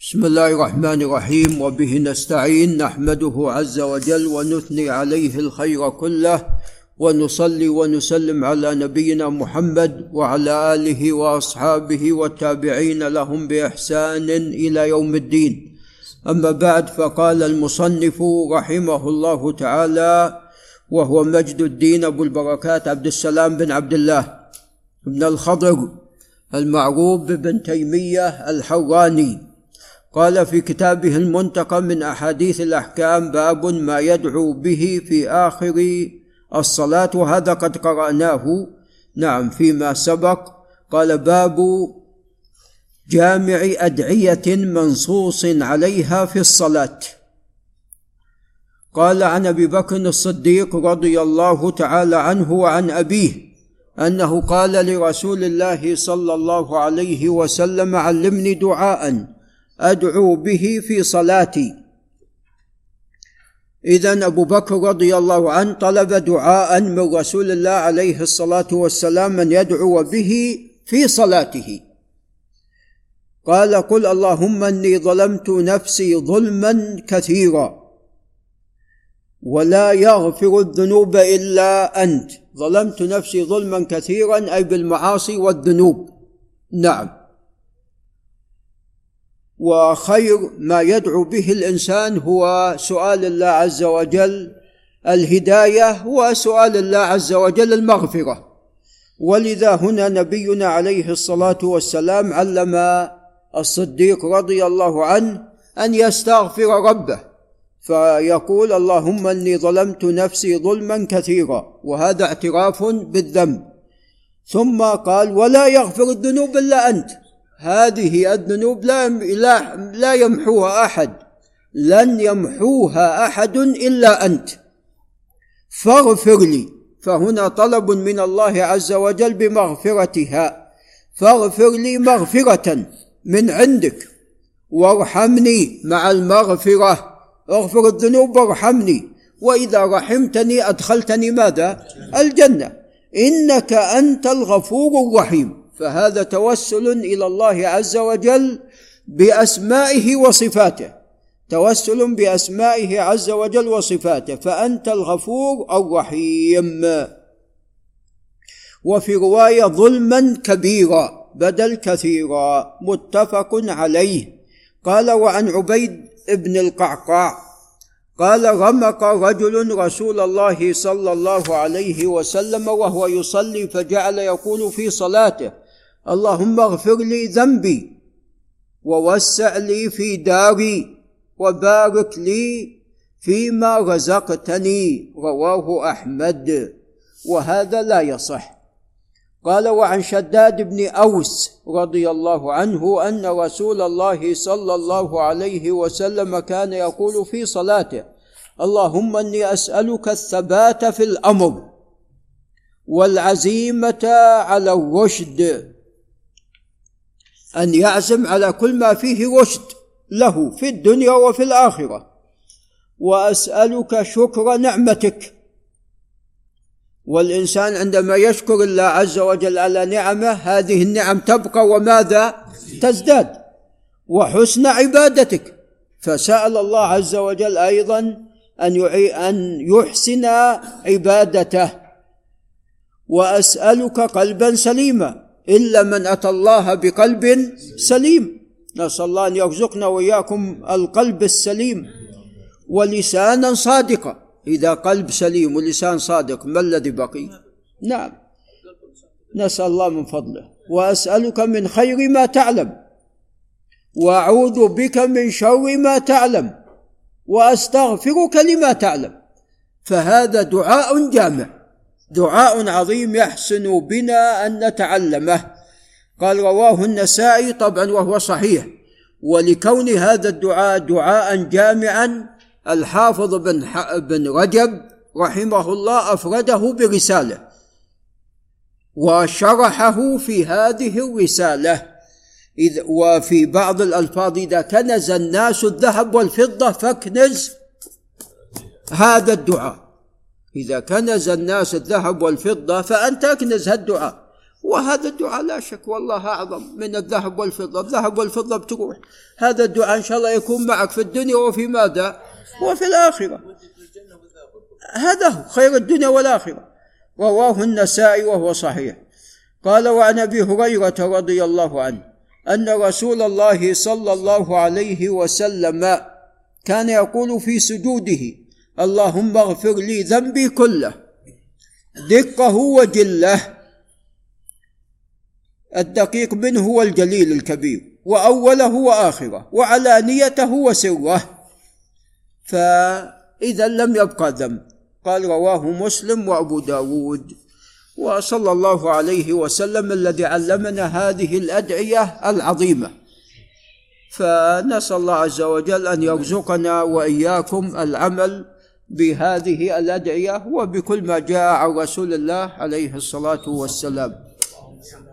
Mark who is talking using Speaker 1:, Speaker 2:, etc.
Speaker 1: بسم الله الرحمن الرحيم. وبه نستعين نحمده عز وجل ونثني عليه الخير كله ونصلي ونسلم على نبينا محمد وعلى آله وأصحابه والتابعين لهم بإحسان إلى يوم الدين. أما بعد فقال المصنف رحمه الله تعالى وهو مجد الدين أبو البركات عبد السلام بن عبد الله بن الخضر المعروف بابن تيمية الحراني قال في كتابه المنتقى من أحاديث الأحكام باب ما يدعو به في آخر الصلاة وهذا قد قرأناه. نعم فيما سبق. قال باب جامع أدعية منصوص عليها في الصلاة. قال عن أبي بكر الصديق رضي الله تعالى عنه وعن أبيه أنه قال لرسول الله صلى الله عليه وسلم علمني دعاء. أدعو به في صلاتي. اذا أبو بكر رضي الله عنه طلب دعاء من رسول الله عليه الصلاة والسلام أن يدعو به في صلاته. قال قل اللهم إني ظلمت نفسي ظلما كثيرا ولا يغفر الذنوب إلا أنت. ظلمت نفسي ظلما كثيرا أي بالمعاصي والذنوب. نعم. وخير ما يدعو به الإنسان هو سؤال الله عز وجل الهداية وسؤال الله عز وجل المغفرة. ولذا هنا نبينا عليه الصلاة والسلام علم الصديق رضي الله عنه أن يستغفر ربه فيقول اللهم إني ظلمت نفسي ظلما كثيرا وهذا اعتراف بالذنب. ثم قال ولا يغفر الذنوب إلا أنت. هذه الذنوب لا لا يمحوها أحد. لن يمحوها أحد إلا أنت. فاغفر لي. فهنا طلب من الله عز وجل بمغفرتها. فاغفر لي مغفرة من عندك. وارحمني مع المغفرة. اغفر الذنوب وارحمني. وإذا رحمتني أدخلتني ماذا؟ الجنة. إنك أنت الغفور الرحيم. فهذا توسل إلى الله عز وجل بأسمائه وصفاته. توسل بأسمائه عز وجل وصفاته. فأنت الغفور الرحيم. وفي رواية ظلما كبيرا بدل كثيرا متفق عليه. قال وعن عبيد بن القعقاع قال رمق رجل رسول الله صلى الله عليه وسلم وهو يصلي فجعل يقول في صلاته. اللهم اغفر لي ذنبي ووسع لي في داري وبارك لي فيما رزقتني رواه أحمد. وهذا لا يصح. قال وعن شداد بن أوس رضي الله عنه أن رسول الله صلى الله عليه وسلم كان يقول في صلاته اللهم إني أسألك الثبات في الأمر والعزيمة على الرشد. أن يعزم على كل ما فيه رشد له في الدنيا وفي الآخرة. وأسألك شكر نعمتك. والإنسان عندما يشكر الله عز وجل على نعمة هذه النعم تبقى وماذا؟ تزداد. وحسن عبادتك. فسأل الله عز وجل أيضا أن أن يحسن عبادته. وأسألك قلبا سليما. إلا من أتى الله بقلب سليم. نسأل الله أن يرزقنا وإياكم القلب السليم ولسانا صادقا. إذا قلب سليم ولسان صادق ما الذي بقي؟ نعم. نسأل الله من فضله. وأسألك من خير ما تعلم. وأعوذ بك من شر ما تعلم. وأستغفرك لما تعلم. فهذا دعاء جامع. دعاء عظيم يحسن بنا أن نتعلمه. قال رواه النسائي طبعا وهو صحيح. ولكون هذا الدعاء دعاء جامعا الحافظ بن بن رجب رحمه الله أفرده برسالة وشرحه في هذه الرسالة. إذ وفي بعض الألفاظ إذا كنز الناس الذهب والفضة فاكنز هذا الدعاء. إذا كنز الناس الذهب والفضة فأنت اكنز هالدعاء وهذا الدعاء لا شك والله أعظم من الذهب والفضة. الذهب والفضة بتروح هذا الدعاء إن شاء الله يكون معك في الدنيا وفي ماذا؟ وفي الآخرة. هذا هو خير الدنيا والآخرة. رواه النسائي وهو صحيح. قال وعن أبي هريرة رضي الله عنه أن رسول الله صلى الله عليه وسلم كان يقول في سجوده اللهم اغفر لي ذنبي كله. دقه وجله. الدقيق منه هو الجليل الكبير وأوله واخره وعلانيته وسره فإذا لم يبقى ذنب. قال رواه مسلم وأبو داود. وصلى الله عليه وسلم الذي علمنا هذه الأدعية العظيمة. فنسأل الله عز وجل أن يرزقنا وإياكم العمل بهذه الأدعية وبكل ما جاء عن رسول الله عليه الصلاة والسلام.